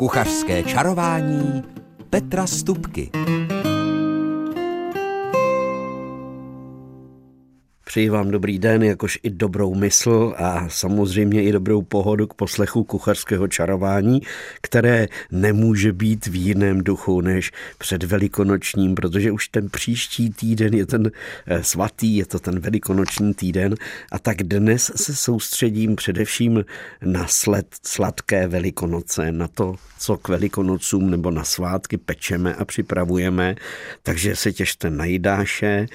Kuchařské čarování Petra Stupky. Přeji vám dobrý den, jakož i dobrou mysl a samozřejmě i dobrou pohodu k poslechu kuchařského čarování, které nemůže být v jiném duchu než před velikonočním, protože už ten příští týden je ten eh, svatý, je to ten velikonoční týden. A tak dnes se soustředím především na sled sladké velikonoce, na to, co k velikonocům nebo na svátky pečeme a připravujeme, takže se těšte na jídáše,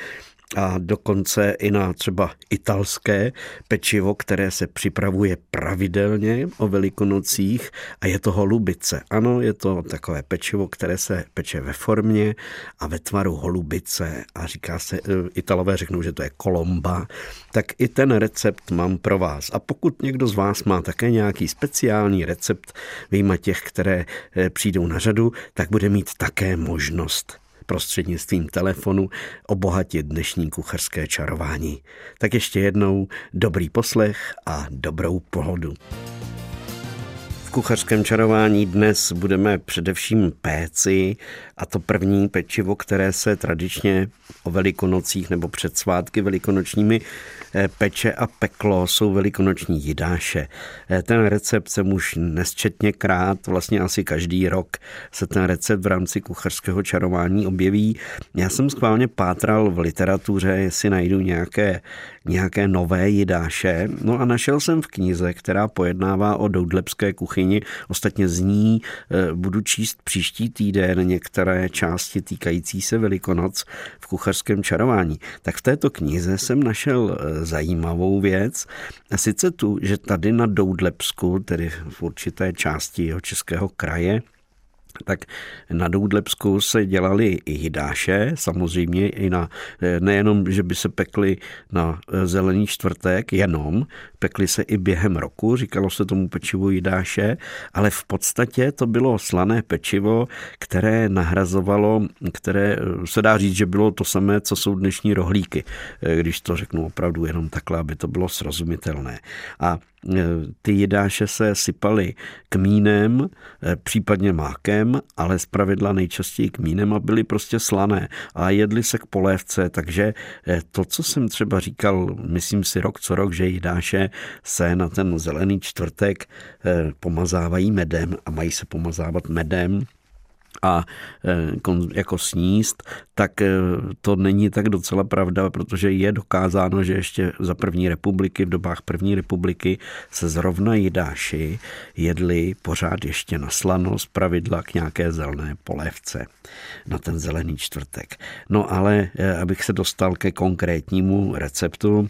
a dokonce i na třeba italské pečivo, které se připravuje pravidelně o velikonocích a je to holubice. Ano, je to takové pečivo, které se peče ve formě a ve tvaru holubice a říká se, eh, italové řeknou, že to je kolomba, tak i ten recept mám pro vás. A pokud někdo z vás má také nějaký speciální recept, vyjma těch, které eh, přijdou na řadu, tak bude mít také možnost prostřednictvím telefonu obohatit dnešní kuchařské čarování. Tak ještě jednou dobrý poslech a dobrou pohodu. Kuchařském čarování dnes budeme především péci a to první pečivo, které se tradičně o velikonocích nebo před svátky velikonočními eh, peče a peklo jsou velikonoční jidáše. Eh, ten recept jsem už nesčetně krát, vlastně asi každý rok se ten recept v rámci kuchařského čarování objeví. Já jsem schválně pátral v literatuře, jestli najdu nějaké, nějaké nové jidáše. No a našel jsem v knize, která pojednává o doudlepské kuchyni. Ostatně z ní eh, budu číst příští týden některé části týkající se Velikonoc v kuchařském čarování. Tak v této knize jsem našel eh, zajímavou věc. A sice tu, že tady na Doudlepsku, tedy v určité části jeho českého kraje, tak na Doudlepsku se dělali i jidáše, samozřejmě i na, nejenom, že by se pekli na zelený čtvrtek, jenom, pekli se i během roku, říkalo se tomu pečivo jidáše, ale v podstatě to bylo slané pečivo, které nahrazovalo, které se dá říct, že bylo to samé, co jsou dnešní rohlíky, když to řeknu opravdu jenom takhle, aby to bylo srozumitelné. A ty jidáše se sypaly kmínem, e, případně mákem, ale zpravidla nejčastěji kmínem a byly prostě slané a jedli se k polévce, takže e, to, co jsem třeba říkal, myslím si rok co rok, že jidáše se na ten zelený čtvrtek pomazávají medem a mají se pomazávat medem, a e, jako sníst, tak e, to není tak docela pravda, protože je dokázáno, že ještě za první republiky, v dobách první republiky se zrovna jidáši jedli pořád ještě na slano z pravidla k nějaké zelené polévce na ten zelený čtvrtek. No ale e, abych se dostal ke konkrétnímu receptu,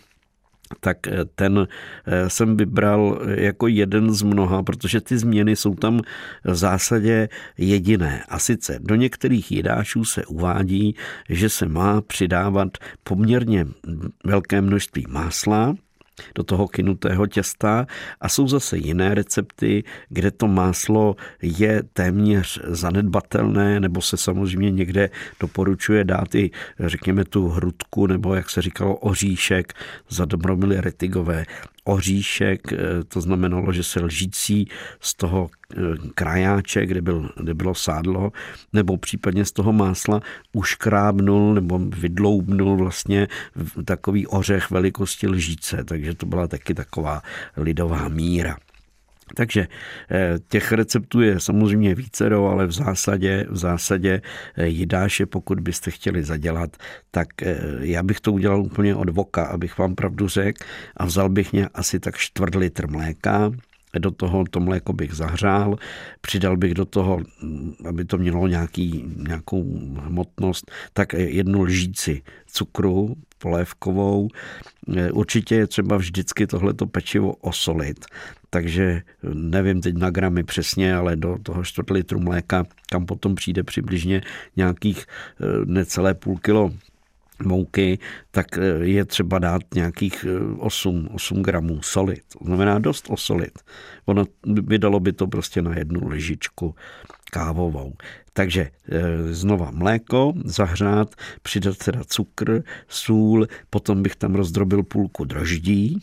tak eh, ten eh, jsem vybral jako jeden z mnoha, protože ty změny jsou tam v zásadě jediné. A sice do některých jidášů se uvádí, že se má přidávat poměrně velké množství másla, do toho kynutého těsta a jsou zase jiné recepty, kde to máslo je téměř zanedbatelné, nebo se samozřejmě někde doporučuje dát i, řekněme, tu hrudku, nebo jak se říkalo, oříšek za dobromily retigové oříšek, eh, to znamenalo, že se lžící z toho eh, krajáče, kde, byl, kde bylo sádlo, nebo případně z toho másla uškrábnul nebo vydloubnul vlastně takový ořech velikosti lžíce, takže to byla taky taková lidová míra. Takže eh, těch receptů je samozřejmě vícero, ale v zásadě, v zásadě eh, jidáše, pokud byste chtěli zadělat, tak eh, já bych to udělal úplně od voka, abych vám pravdu řekl a vzal bych mě asi tak čtvrt litr mléka, do toho to mléko bych zahřál, přidal bych do toho, mm, aby to mělo nějaký, nějakou hmotnost, tak jednu lžíci cukru polévkovou. Určitě je třeba vždycky tohleto pečivo osolit, takže nevím teď na gramy přesně, ale do toho čtvrt litru mléka, kam potom přijde přibližně nějakých eh, necelé půl kilo mouky, tak eh, je třeba dát nějakých 8, eh, 8 gramů soli. To znamená dost osolit. Ono vydalo by to prostě na jednu lyžičku kávovou. Takže znova mléko, zahřát, přidat teda cukr, sůl, potom bych tam rozdrobil půlku droždí,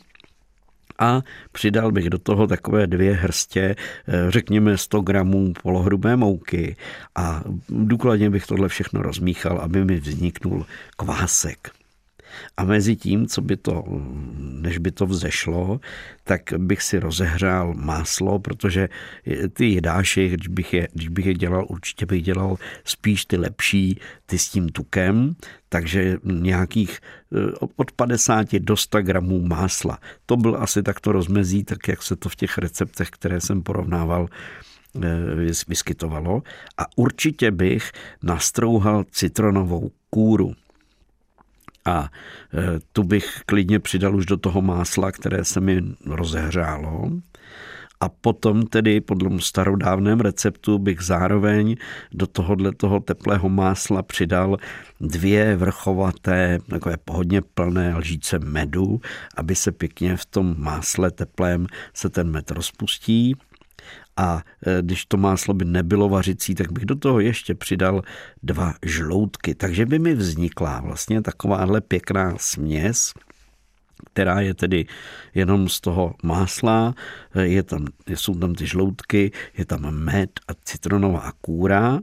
a přidal bych do toho takové dvě hrstě, eh, řekněme 100 gramů polohrubé mouky a důkladně bych tohle všechno rozmíchal, aby mi vzniknul kvásek. A mezi tím, co by to, než by to vzešlo, tak bych si rozehřál máslo, protože ty jedáši, když bych je, když bych je dělal, určitě bych dělal spíš ty lepší, ty s tím tukem, takže nějakých eh, od 50 do 100 gramů másla. To byl asi takto rozmezí, tak jak se to v těch receptech, které jsem porovnával, eh, vyskytovalo. A určitě bych nastrouhal citronovou kůru a e, tu bych klidně přidal už do toho másla, které se mi rozehřálo. A potom tedy podle starodávném receptu bych zároveň do tohohle toho teplého másla přidal dvě vrchovaté, takové pohodně plné lžíce medu, aby se pěkně v tom másle teplém se ten med rozpustí a e, když to máslo by nebylo vařicí, tak bych do toho ještě přidal dva žloutky. Takže by mi vznikla vlastně takováhle pěkná směs, která je tedy jenom z toho másla, je tam, jsou tam ty žloutky, je tam med a citronová kůra.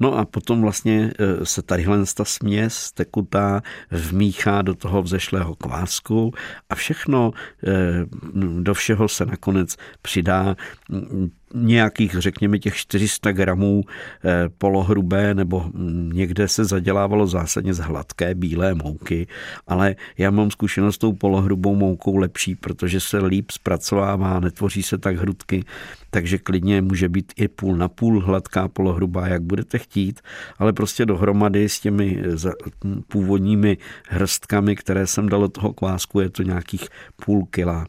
No a potom vlastně e, se tadyhle ta směs tekutá vmíchá do toho vzešlého kvásku a všechno e, do všeho se nakonec přidá nějakých, řekněme, těch 400 gramů eh, polohrubé, nebo někde se zadělávalo zásadně z hladké bílé mouky, ale já mám zkušenost s tou polohrubou moukou lepší, protože se líp zpracovává, netvoří se tak hrudky, takže klidně může být i půl na půl hladká polohrubá, jak budete chtít, ale prostě dohromady s těmi eh, původními hrstkami, které jsem dal toho kvásku, je to nějakých půl kila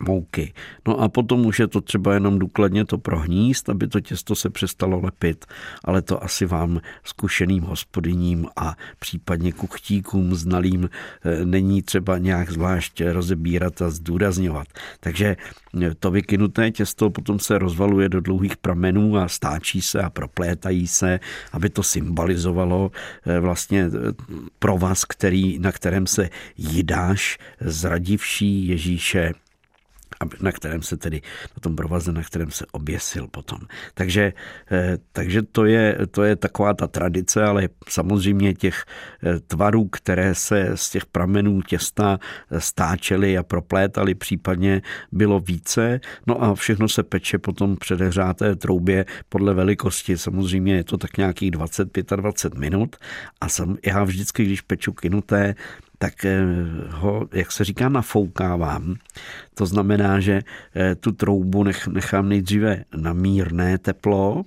mouky. No a potom už je to třeba jenom důkladně to prohníst, aby to těsto se přestalo lepit, ale to asi vám zkušeným hospodyním a případně kuchtíkům znalým eh, není třeba nějak zvlášť rozebírat a zdůrazňovat. Takže eh, to vykynuté těsto potom se rozvaluje do dlouhých pramenů a stáčí se a proplétají se, aby to symbolizovalo eh, vlastně provaz, který, na kterém se jídáš zradivší Ježíše na kterém se tedy, na tom provaze, na kterém se oběsil potom. Takže, eh, takže to, je, to je taková ta tradice, ale samozřejmě těch eh, tvarů, které se z těch pramenů těsta eh, stáčely a proplétaly, případně bylo více. No a všechno se peče potom předehřáté troubě podle velikosti. Samozřejmě je to tak nějakých 20-25 minut a sam, já vždycky, když peču kinuté, tak eh, ho, jak se říká, nafoukávám. To znamená, že eh, tu troubu nech, nechám nejdříve na mírné teplo,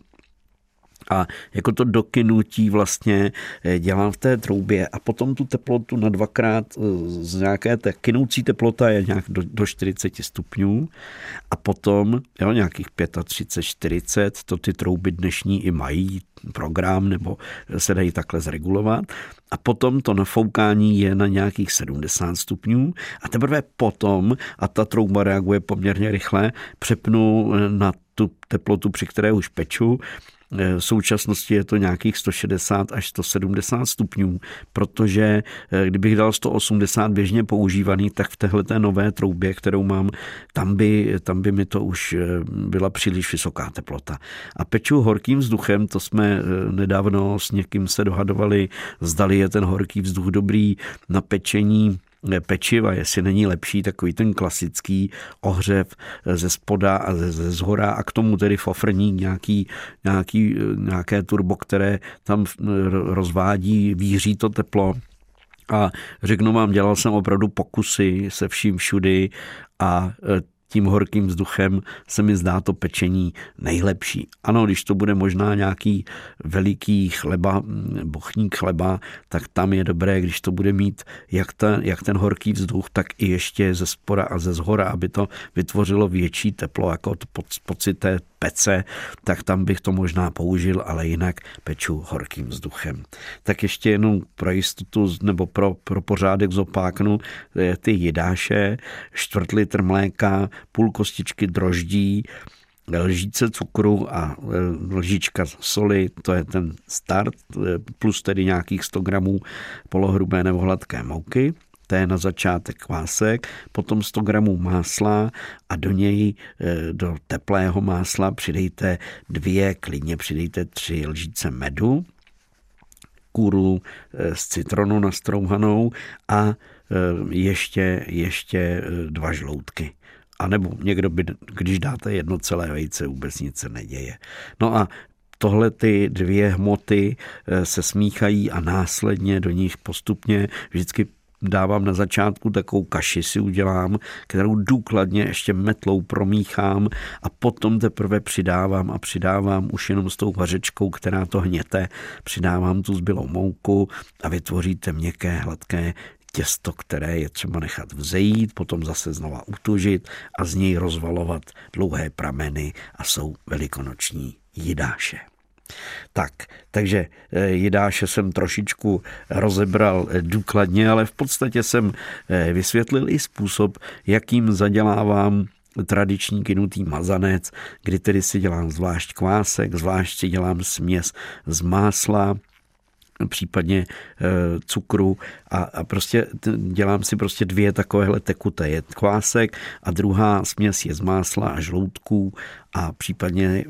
a jako to dokynutí vlastně eh, dělám v té troubě. A potom tu teplotu na dvakrát z nějaké té kynoucí teplota je nějak do, do 40 stupňů. A potom jo, nějakých 35, 40, to ty trouby dnešní i mají program nebo se dají takhle zregulovat. A potom to nafoukání je na nějakých 70 stupňů. A teprve potom, a ta trouba reaguje poměrně rychle, přepnu na tu teplotu, při které už peču, v současnosti je to nějakých 160 až 170 stupňů, protože eh, kdybych dal 180 běžně používaný, tak v téhle té nové troubě, kterou mám, tam by, tam by mi to už eh, byla příliš vysoká teplota. A peču horkým vzduchem, to jsme nedávno s někým se dohadovali, zdali je ten horký vzduch dobrý na pečení pečiva, jestli není lepší takový ten klasický ohřev ze spoda a ze, ze zhora a k tomu tedy fofrní nějaký, nějaký, nějaké turbo, které tam rozvádí, víří to teplo. A řeknu vám, dělal jsem opravdu pokusy se vším všudy a tím horkým vzduchem se mi zdá to pečení nejlepší. Ano, když to bude možná nějaký veliký chleba, bochník chleba, tak tam je dobré, když to bude mít jak ten, jak ten horký vzduch, tak i ještě ze spora a ze zhora, aby to vytvořilo větší teplo, jako to pocit té pece, tak tam bych to možná použil, ale jinak peču horkým vzduchem. Tak ještě jenom pro jistotu nebo pro, pro pořádek zopáknu eh, ty jidáše, čtvrt litr mléka, půl kostičky droždí, lžíce cukru a eh, lžička soli, to je ten start, eh, plus tedy nějakých 100 gramů polohrubé nebo hladké mouky to je na začátek kvásek, potom 100 gramů másla a do něj, e, do teplého másla přidejte dvě, klidně přidejte tři lžíce medu, kůru e, z citronu nastrouhanou a e, ještě, ještě dva žloutky. A nebo někdo by, když dáte jedno celé vejce, vůbec nic se neděje. No a tohle ty dvě hmoty se smíchají a následně do nich postupně vždycky dávám na začátku takovou kaši si udělám, kterou důkladně ještě metlou promíchám a potom teprve přidávám a přidávám už jenom s tou vařečkou, která to hněte, přidávám tu zbylou mouku a vytvoříte měkké, hladké těsto, které je třeba nechat vzejít, potom zase znova utužit a z něj rozvalovat dlouhé prameny a jsou velikonoční jidáše. Tak, takže eh, Jidáše jsem trošičku rozebral eh, důkladně, ale v podstatě jsem eh, vysvětlil i způsob, jakým zadělávám tradiční kynutý mazanec, kdy tedy si dělám zvlášť kvásek, zvlášť si dělám směs z másla, případně cukru a, a prostě dělám si prostě dvě takovéhle tekuté. Je kvásek a druhá směs je z másla a žloutků a případně, e,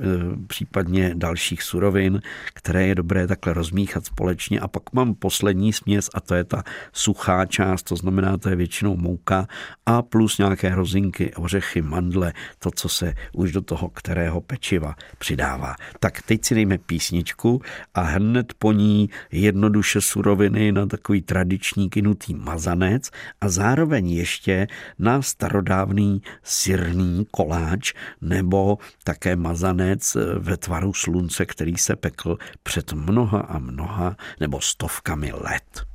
případně dalších surovin, které je dobré takhle rozmíchat společně. A pak mám poslední směs a to je ta suchá část, to znamená, to je většinou mouka a plus nějaké rozinky, ořechy, mandle, to, co se už do toho kterého pečiva přidává. Tak teď si dejme písničku a hned po ní jednoduše suroviny na takový tradiční kynutý mazanec a zároveň ještě na starodávný syrný koláč nebo také mazanec ve tvaru slunce, který se pekl před mnoha a mnoha nebo stovkami let.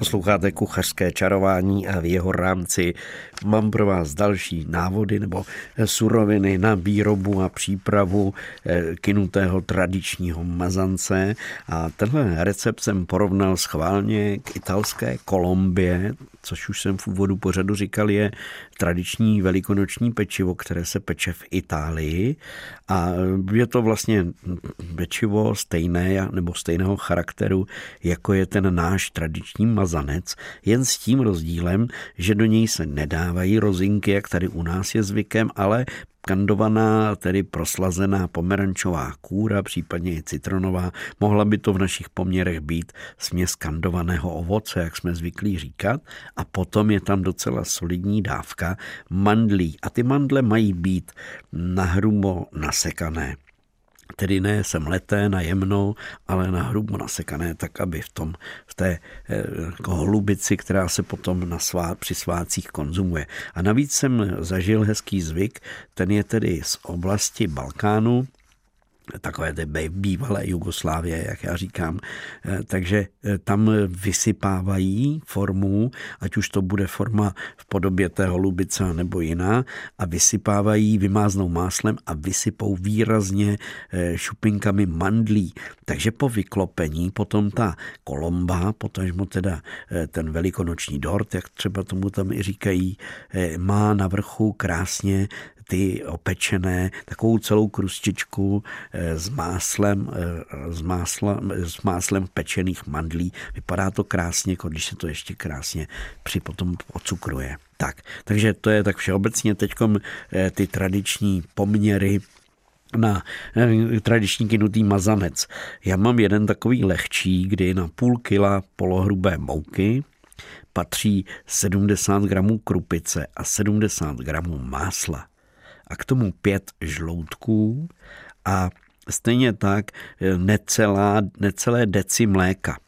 Posloucháte kuchařské čarování a v jeho rámci mám pro vás další návody nebo suroviny na výrobu a přípravu eh, kinutého tradičního mazance. A tenhle recept jsem porovnal schválně k italské Kolombie, což už jsem v úvodu pořadu říkal, je tradiční velikonoční pečivo, které se peče v Itálii a je to vlastně pečivo stejné nebo stejného charakteru, jako je ten náš tradiční mazanec, jen s tím rozdílem, že do něj se nedávají rozinky, jak tady u nás je zvykem, ale kandovaná, tedy proslazená pomerančová kůra, případně i citronová. Mohla by to v našich poměrech být směs kandovaného ovoce, jak jsme zvyklí říkat. A potom je tam docela solidní dávka mandlí. A ty mandle mají být nahrubo nasekané tedy ne semleté na jemnou, ale na hrubo nasekané, tak aby v tom, v té eh, jako holubici, která se potom na svá, při svácích konzumuje. A navíc jsem zažil hezký zvyk, ten je tedy z oblasti Balkánu, takové té bývalé Jugoslávie, jak já říkám. Eh, takže eh, tam vysypávají formu, ať už to bude forma v podobě té holubice nebo jiná, a vysypávají, vymáznou máslem a vysypou výrazně eh, šupinkami mandlí. Takže po vyklopení potom ta kolomba, potažmo teda ten velikonoční dort, jak třeba tomu tam i říkají, má na vrchu krásně ty opečené, takovou celou krustičku eh, s máslem, eh, s, máslem, s máslem pečených mandlí. Vypadá to krásně, jako když se to ještě krásně při potom ocukruje. Tak, takže to je tak všeobecně teď eh, ty tradiční poměry na tradiční kynutý mazanec. Já mám jeden takový lehčí, kdy na půl kila polohrubé mouky patří 70 gramů krupice a 70 gramů másla a k tomu pět žloutků a stejně tak eh, necelá, necelé deci mléka.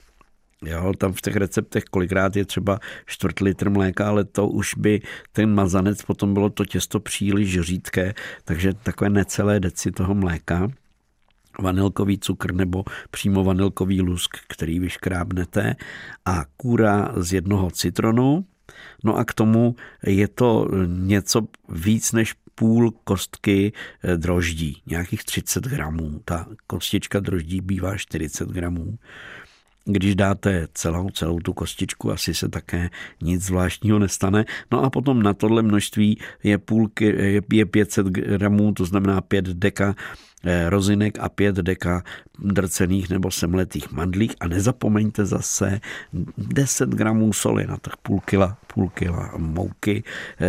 Jo, tam v těch receptech kolikrát je třeba čtvrt litr mléka, ale to už by ten mazanec potom bylo to těsto příliš řídké, takže takové necelé deci toho mléka vanilkový cukr nebo přímo vanilkový lusk, který vyškrábnete a kůra z jednoho citronu. No a k tomu je to něco víc než půl kostky eh, droždí, nějakých 30 gramů. Ta kostička droždí bývá 40 gramů. Když dáte celou, celou tu kostičku, asi se také nic zvláštního nestane. No a potom na tohle množství je, půlky, je 500 gramů, to znamená 5 deka eh, rozinek a 5 deka drcených nebo semletých mandlích a nezapomeňte zase 10 gramů soli na těch půl kila půl kila mouky,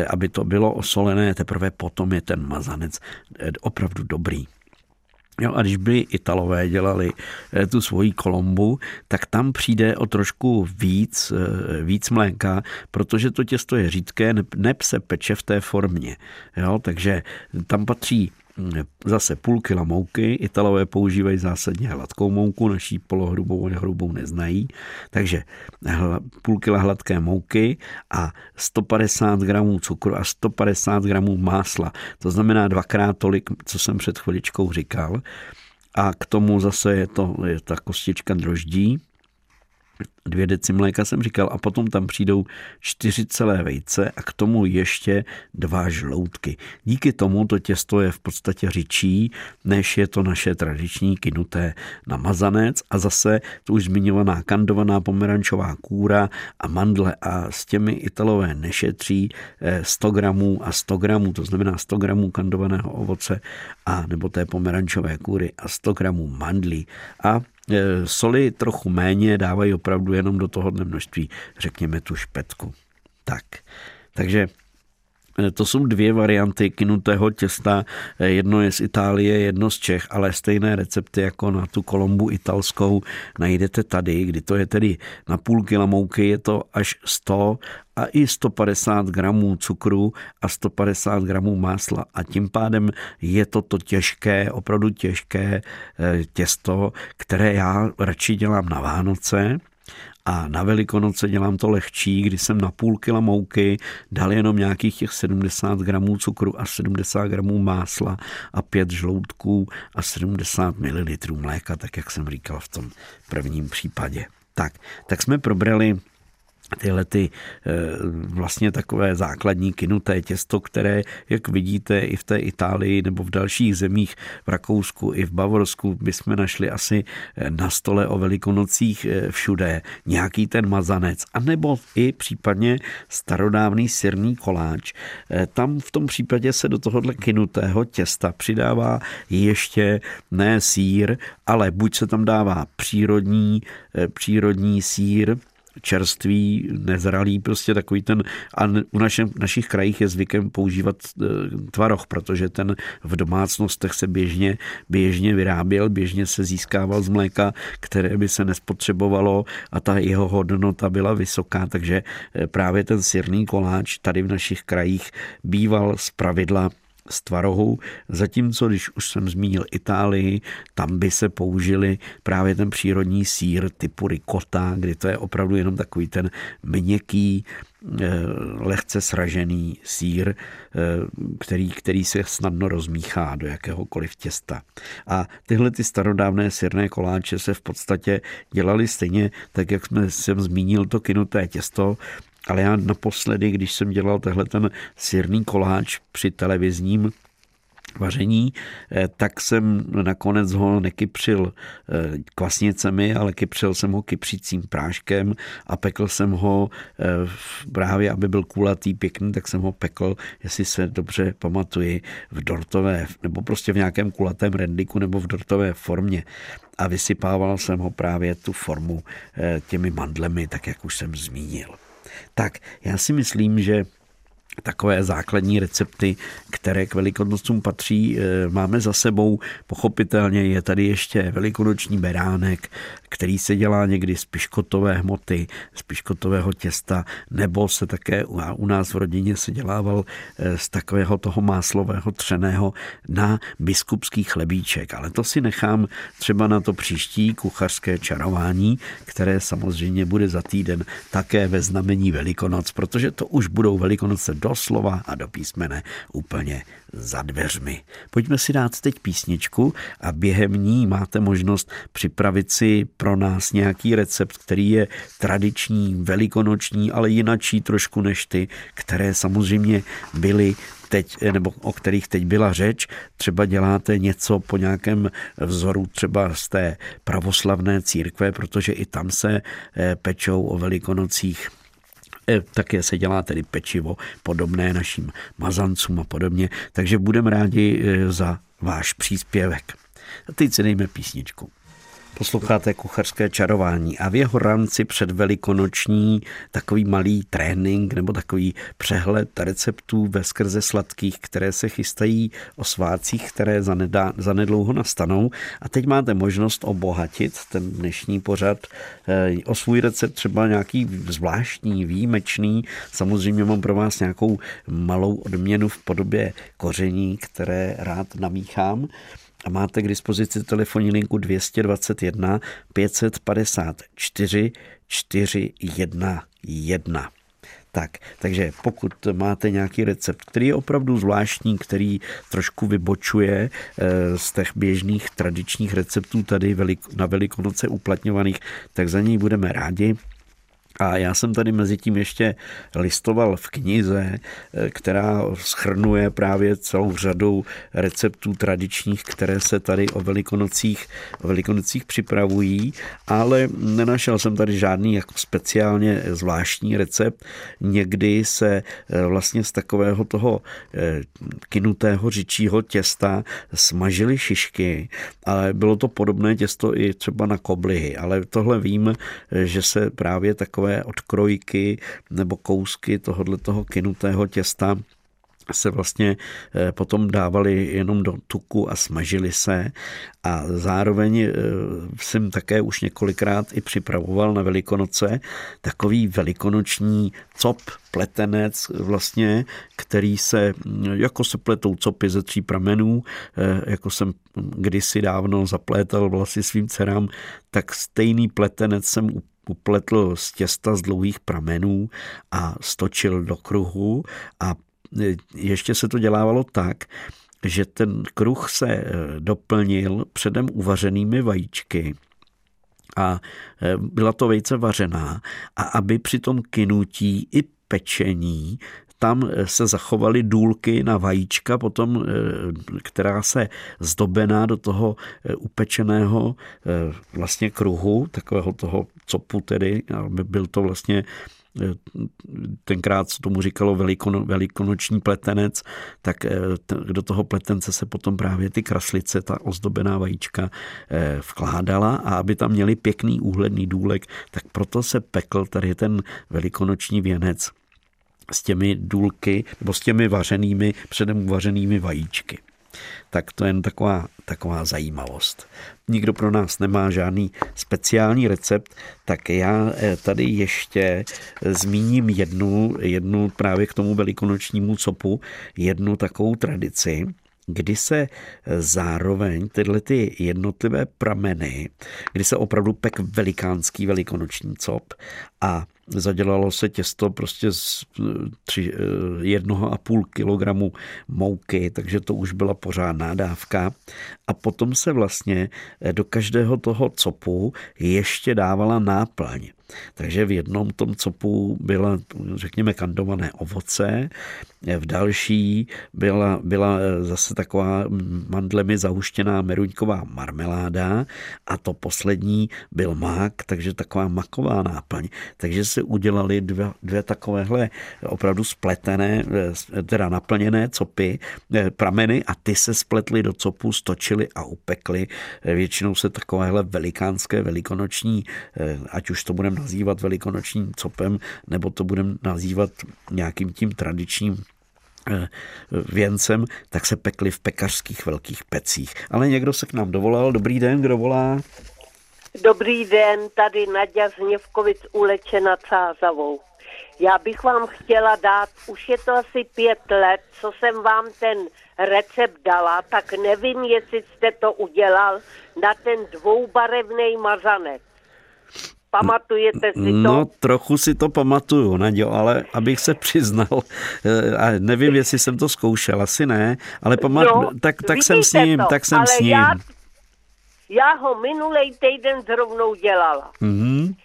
aby to bylo osolené, teprve potom je ten mazanec opravdu dobrý. Jo, a když by Italové dělali eh, tu svoji kolombu, tak tam přijde o trošku víc, eh, víc mléka, protože to těsto je řídké, neb se peče v té formě. Jo, takže tam patří Zase půl kila mouky, Italové používají zásadně hladkou mouku, naší polohrubou a hrubou neznají, takže půl kila hladké mouky a 150 gramů cukru a 150 gramů másla. To znamená dvakrát tolik, co jsem před chviličkou říkal. A k tomu zase je to je ta kostička droždí, dvě deci mléka jsem říkal a potom tam přijdou čtyři celé vejce a k tomu ještě dva žloutky. Díky tomu to těsto je v podstatě řičí, než je to naše tradiční kinuté na mazanec a zase tu už zmiňovaná kandovaná pomerančová kůra a mandle a s těmi italové nešetří 100 eh, gramů a 100 gramů, to znamená 100 gramů kandovaného ovoce a nebo té pomerančové kůry a 100 gramů mandlí a soli trochu méně, dávají opravdu jenom do tohohle množství, řekněme tu špetku. Tak, takže e, to jsou dvě varianty kinutého těsta. E, jedno je z Itálie, jedno z Čech, ale stejné recepty jako na tu kolombu italskou najdete tady, kdy to je tedy na půl kila mouky, je to až 100 a i 150 gramů cukru a 150 gramů másla. A tím pádem je to to těžké, opravdu těžké eh, těsto, které já radši dělám na Vánoce, a na Velikonoce dělám to lehčí, kdy jsem na půl kila mouky dal jenom nějakých těch 70 gramů cukru a 70 gramů másla a 5 žloutků a 70 ml mléka, tak jak jsem říkal v tom prvním případě. Tak, tak jsme probrali tyhle ty eh, vlastně takové základní kinuté těsto, které, jak vidíte, i v té Itálii nebo v dalších zemích, v Rakousku i v Bavorsku, bychom našli asi eh, na stole o velikonocích eh, všude nějaký ten mazanec, anebo i případně starodávný syrný koláč. Tam v tom případě se do tohohle kinutého těsta přidává ještě ne sír, ale buď se tam dává přírodní, přírodní sír, čerstvý, nezralý, prostě takový ten, a u našem, našich krajích je zvykem používat e, tvaroh, protože ten v domácnostech se běžně, běžně vyráběl, běžně se získával z mléka, které by se nespotřebovalo a ta jeho hodnota byla vysoká, takže e, právě ten sirný koláč tady v našich krajích býval z z tvarohu, zatímco když už jsem zmínil Itálii, tam by se použili právě ten přírodní sír typu ricotta, kdy to je opravdu jenom takový ten měkký, eh, lehce sražený sír, eh, který, který se snadno rozmíchá do jakéhokoliv těsta. A tyhle ty starodávné syrné koláče se v podstatě dělaly stejně, tak jak jsme jsem zmínil to kinuté těsto, ale já naposledy, když jsem dělal tehle ten syrný koláč při televizním vaření, eh, tak jsem nakonec ho nekypřil eh, kvasnicemi, ale kypřil jsem ho kypřícím práškem a pekl jsem ho eh, právě, aby byl kulatý, pěkný, tak jsem ho pekl, jestli se dobře pamatuji, v dortové, nebo prostě v nějakém kulatém rendiku nebo v dortové formě a vysypával jsem ho právě tu formu těmi mandlemi, tak jak už jsem zmínil. Tak já si myslím, že takové základní recepty, které k velikonocům patří, eh, máme za sebou. Pochopitelně je tady ještě velikonoční beránek, který se dělá někdy z piškotové hmoty, z piškotového těsta, nebo se také u nás v rodině se dělával eh, z takového toho máslového třeného na biskupský chlebíček. Ale to si nechám třeba na to příští kuchařské čarování, které samozřejmě bude za týden také ve znamení Velikonoc, protože to už budou Velikonoce doslova a do písmene úplně za dveřmi. Pojďme si dát teď písničku a během ní máte možnost připravit si pro nás nějaký recept, který je tradiční, velikonoční, ale jinačí trošku než ty, které samozřejmě byly teď, nebo o kterých teď byla řeč, třeba děláte něco po nějakém vzoru třeba z té pravoslavné církve, protože i tam se eh, pečou o velikonocích Eh, také se dělá tedy pečivo podobné našim mazancům a podobně, takže budeme rádi eh, za váš příspěvek. A teď si dejme písničku. Posloucháte kuchařské čarování a v jeho rámci předvelikonoční takový malý trénink nebo takový přehled receptů ve skrze sladkých, které se chystají o svácích, které zanedá, zanedlouho nastanou. A teď máte možnost obohatit ten dnešní pořad eh, o svůj recept, třeba nějaký zvláštní, výjimečný. Samozřejmě mám pro vás nějakou malou odměnu v podobě koření, které rád namíchám a máte k dispozici telefonní linku 221 554 411. Tak, takže pokud máte nějaký recept, který je opravdu zvláštní, který trošku vybočuje eh, z těch běžných tradičních receptů tady na Velikonoce uplatňovaných, tak za něj budeme rádi. A já jsem tady mezi tím ještě listoval v knize, eh, která schrnuje právě celou řadu receptů tradičních, které se tady o velikonocích, o velikonocích připravují, ale nenašel jsem tady žádný jako speciálně zvláštní recept. Někdy se eh, vlastně z takového toho eh, kinutého řičího těsta smažily šišky, ale bylo to podobné těsto i třeba na koblihy, ale tohle vím, že se právě takové takové odkrojky nebo kousky tohohle toho kynutého těsta se vlastně eh, potom dávali jenom do tuku a smažili se. A zároveň eh, jsem také už několikrát i připravoval na Velikonoce takový velikonoční cop, pletenec vlastně, který se, jako se pletou copy ze tří pramenů, eh, jako jsem kdysi dávno zaplétal vlasy svým dcerám, tak stejný pletenec jsem upletl z těsta z dlouhých pramenů a stočil do kruhu a e, ještě se to dělávalo tak, že ten kruh se e, doplnil předem uvařenými vajíčky. A e, byla to vejce vařená a aby při tom kynutí i pečení tam eh, se zachovaly důlky na vajíčka, potom, eh, která se zdobená do toho eh, upečeného vlastně kruhu, takového toho copu tedy, aby byl to vlastně tenkrát se tomu říkalo velikono, velikonoční pletenec, tak do toho pletence se potom právě ty kraslice, ta ozdobená vajíčka vkládala a aby tam měli pěkný úhledný důlek, tak proto se pekl tady ten velikonoční věnec s těmi důlky nebo s těmi vařenými, předem uvařenými vajíčky. Tak to je jen taková, taková zajímavost. Nikdo pro nás nemá žádný speciální recept, tak já eh, tady ještě zmíním jednu, jednu právě k tomu velikonočnímu copu, jednu takovou tradici, kdy se zároveň tyhle ty jednotlivé prameny, kdy se opravdu pek velikánský velikonoční cop a zadělalo se těsto prostě z tři, eh, jednoho a půl kilogramu mouky, takže to už byla pořádná dávka. A potom se vlastně do každého toho copu ještě dávala náplň. Takže v jednom tom copu byla, řekněme, kandované ovoce, v další byla, byla zase taková mandlemi zahuštěná meruňková marmeláda a to poslední byl mak, takže taková maková náplň. Takže se udělali dvě, dvě takovéhle opravdu spletené, teda naplněné copy, prameny a ty se spletly do copu, stočily a upekly. Většinou se takovéhle velikánské velikonoční, ať už to budeme nazývat velikonočním copem, nebo to budeme nazývat nějakým tím tradičním eh, věncem, tak se pekly v pekařských velkých pecích. Ale někdo se k nám dovolal. Dobrý den, kdo volá? Dobrý den, tady Nadia Zněvkovic ulečena Cázavou. Já bych vám chtěla dát, už je to asi pět let, co jsem vám ten recept dala, tak nevím, jestli jste to udělal na ten dvoubarevný mazanek. Pamatujete si to? No, trochu si to pamatuju, Naďo, ale abych se přiznal, eh, a nevím, jestli jsem to zkoušel, asi ne, ale pamat, no, tak, tak jsem s ním, to, tak jsem s ním. Já, já ho minulý týden zrovnou dělala. Mm-hmm.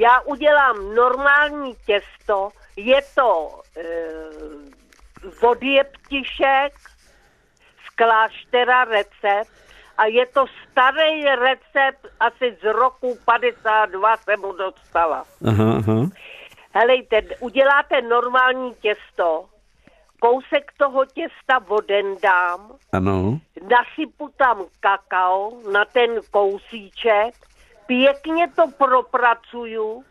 Já udělám normální těsto, je to e, vodjeptišek z kláštera recept, a je to starý recept, asi z roku 52 jsem mu dostala. Aha, aha. Helejte, uděláte normální těsto, kousek toho těsta voden dám, ano. nasypu tam kakao na ten kousíček, pěkně to propracuju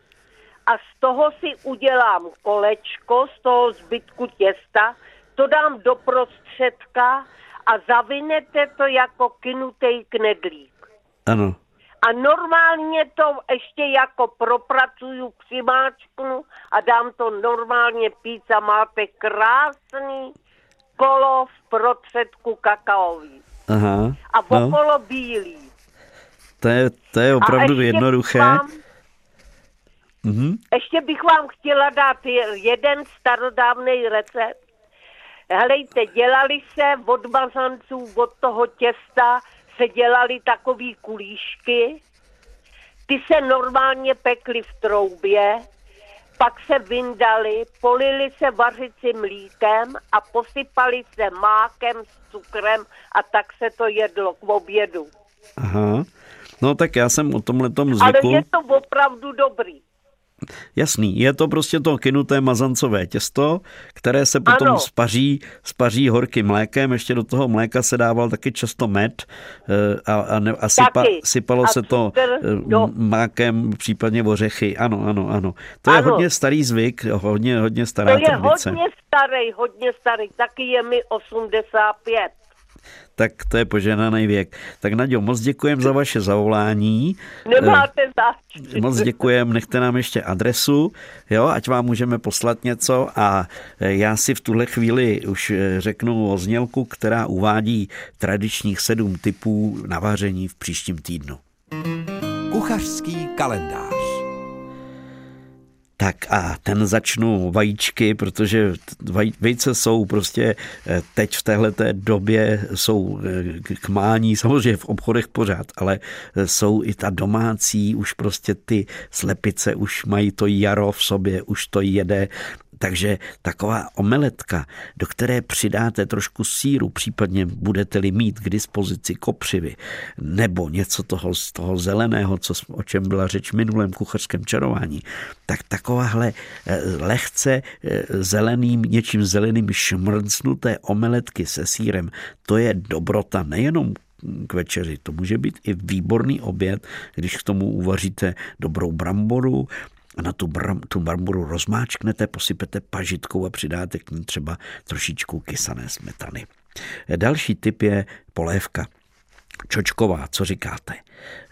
a z toho si udělám kolečko, z toho zbytku těsta, to dám do prostředka a zavinete to jako kinutej knedlík. Ano. A normálně to ještě jako propracuju, přimáčknu a dám to normálně pít a máte krásný kolo v prostředku kakaový. Aha. A okolo no. bílý. To je, to je opravdu jednoduché. Vám, mm-hmm. Ještě bych vám chtěla dát jeden starodávný recept. Helejte, dělali se od mazanců, od toho těsta, se dělali takový kulíšky. Ty se normálně pekly v troubě, pak se vyndali, polili se vařicím mlíkem a posypali se mákem s cukrem a tak se to jedlo k obědu. Aha. No tak já jsem o tomhle tom zvykl. Ale je to opravdu dobrý. Jasný, je to prostě to kynuté mazancové těsto, které se potom ano. spaří, spaří horkým mlékem, ještě do toho mléka se dával taky často med eh, a, a, ne, a sypa, sypalo a se to do... Eh, mákem, případně ořechy. Ano, ano, ano. To ano. je hodně starý zvyk, hodně, hodně stará To je tradice. hodně starý, hodně starý, taky je mi 85 tak to je poženaný věk. Tak Naďo, moc děkujem za vaše zavolání. Nemáte zač. Moc děkujem, nechte nám ještě adresu, jo, ať vám můžeme poslat něco a já si v tuhle chvíli už řeknu o znělku, která uvádí tradičních sedm typů navaření v příštím týdnu. Kuchařský kalendář. Tak a ten začnu vajíčky, protože vejce jsou prostě eh, teď v téhle době jsou eh, k mání, samozřejmě v obchodech pořád, ale eh, jsou i ta domácí, už prostě ty slepice už mají to jaro v sobě, už to jede, takže taková omeletka, do které přidáte trošku síru, případně budete-li mít k dispozici kopřivy, nebo něco toho z toho zeleného, co, o čem byla řeč v minulém kuchařském čarování, tak takováhle eh, lehce eh, zeleným, něčím zeleným šmrcnuté omeletky se sírem, to je dobrota nejenom k večeři. To může být i výborný oběd, když k tomu uvaříte dobrou bramboru, a na tu, bram, tu marmuru rozmáčknete, posypete pažitkou a přidáte k ní třeba trošičku kysané smetany. Další typ je polévka. Čočková, co říkáte?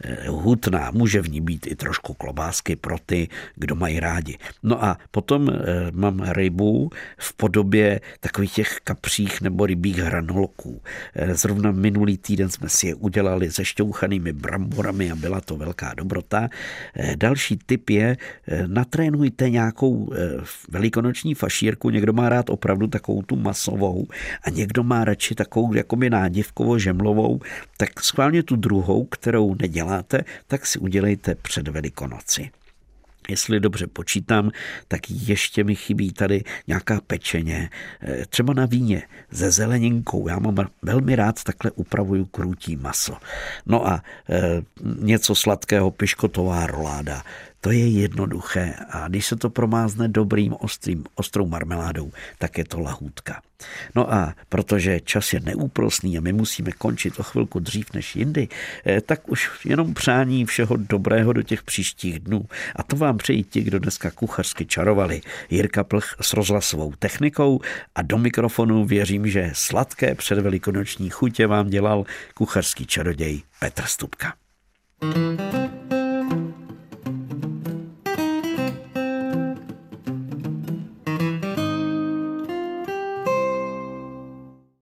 Eh, hutná, může v ní být i trošku klobásky pro ty, kdo mají rádi. No a potom eh, mám rybu v podobě takových těch kapřích nebo rybích hranolků. Eh, zrovna minulý týden jsme si je udělali se šťouchanými bramborami a byla to velká dobrota. Další tip je, natrénujte nějakou velikonoční fašírku, někdo má rád opravdu takovou tu masovou a někdo má radši takovou jako by nádivkovo žemlovou, tak schválně tu druhou, kterou neděláte, tak si udělejte před Velikonoci. Jestli dobře počítám, tak ještě mi chybí tady nějaká pečeně, eh, třeba na víně se zeleninkou. Já mám velmi rád takhle upravuju krutí maso. No a e, něco sladkého, piškotová roláda, to je jednoduché a když se to promázne dobrým ostrým, ostrou marmeládou, tak je to lahůdka. No a protože čas je neúprosný a my musíme končit o chvilku dřív než jindy, eh, tak už jenom přání všeho dobrého do těch příštích dnů. A to vám přejí ti, kdo dneska kuchařsky čarovali. Jirka Plch s rozhlasovou technikou a do mikrofonu věřím, že sladké předvelikonoční chutě vám dělal kuchařský čaroděj Petr Stupka. thank you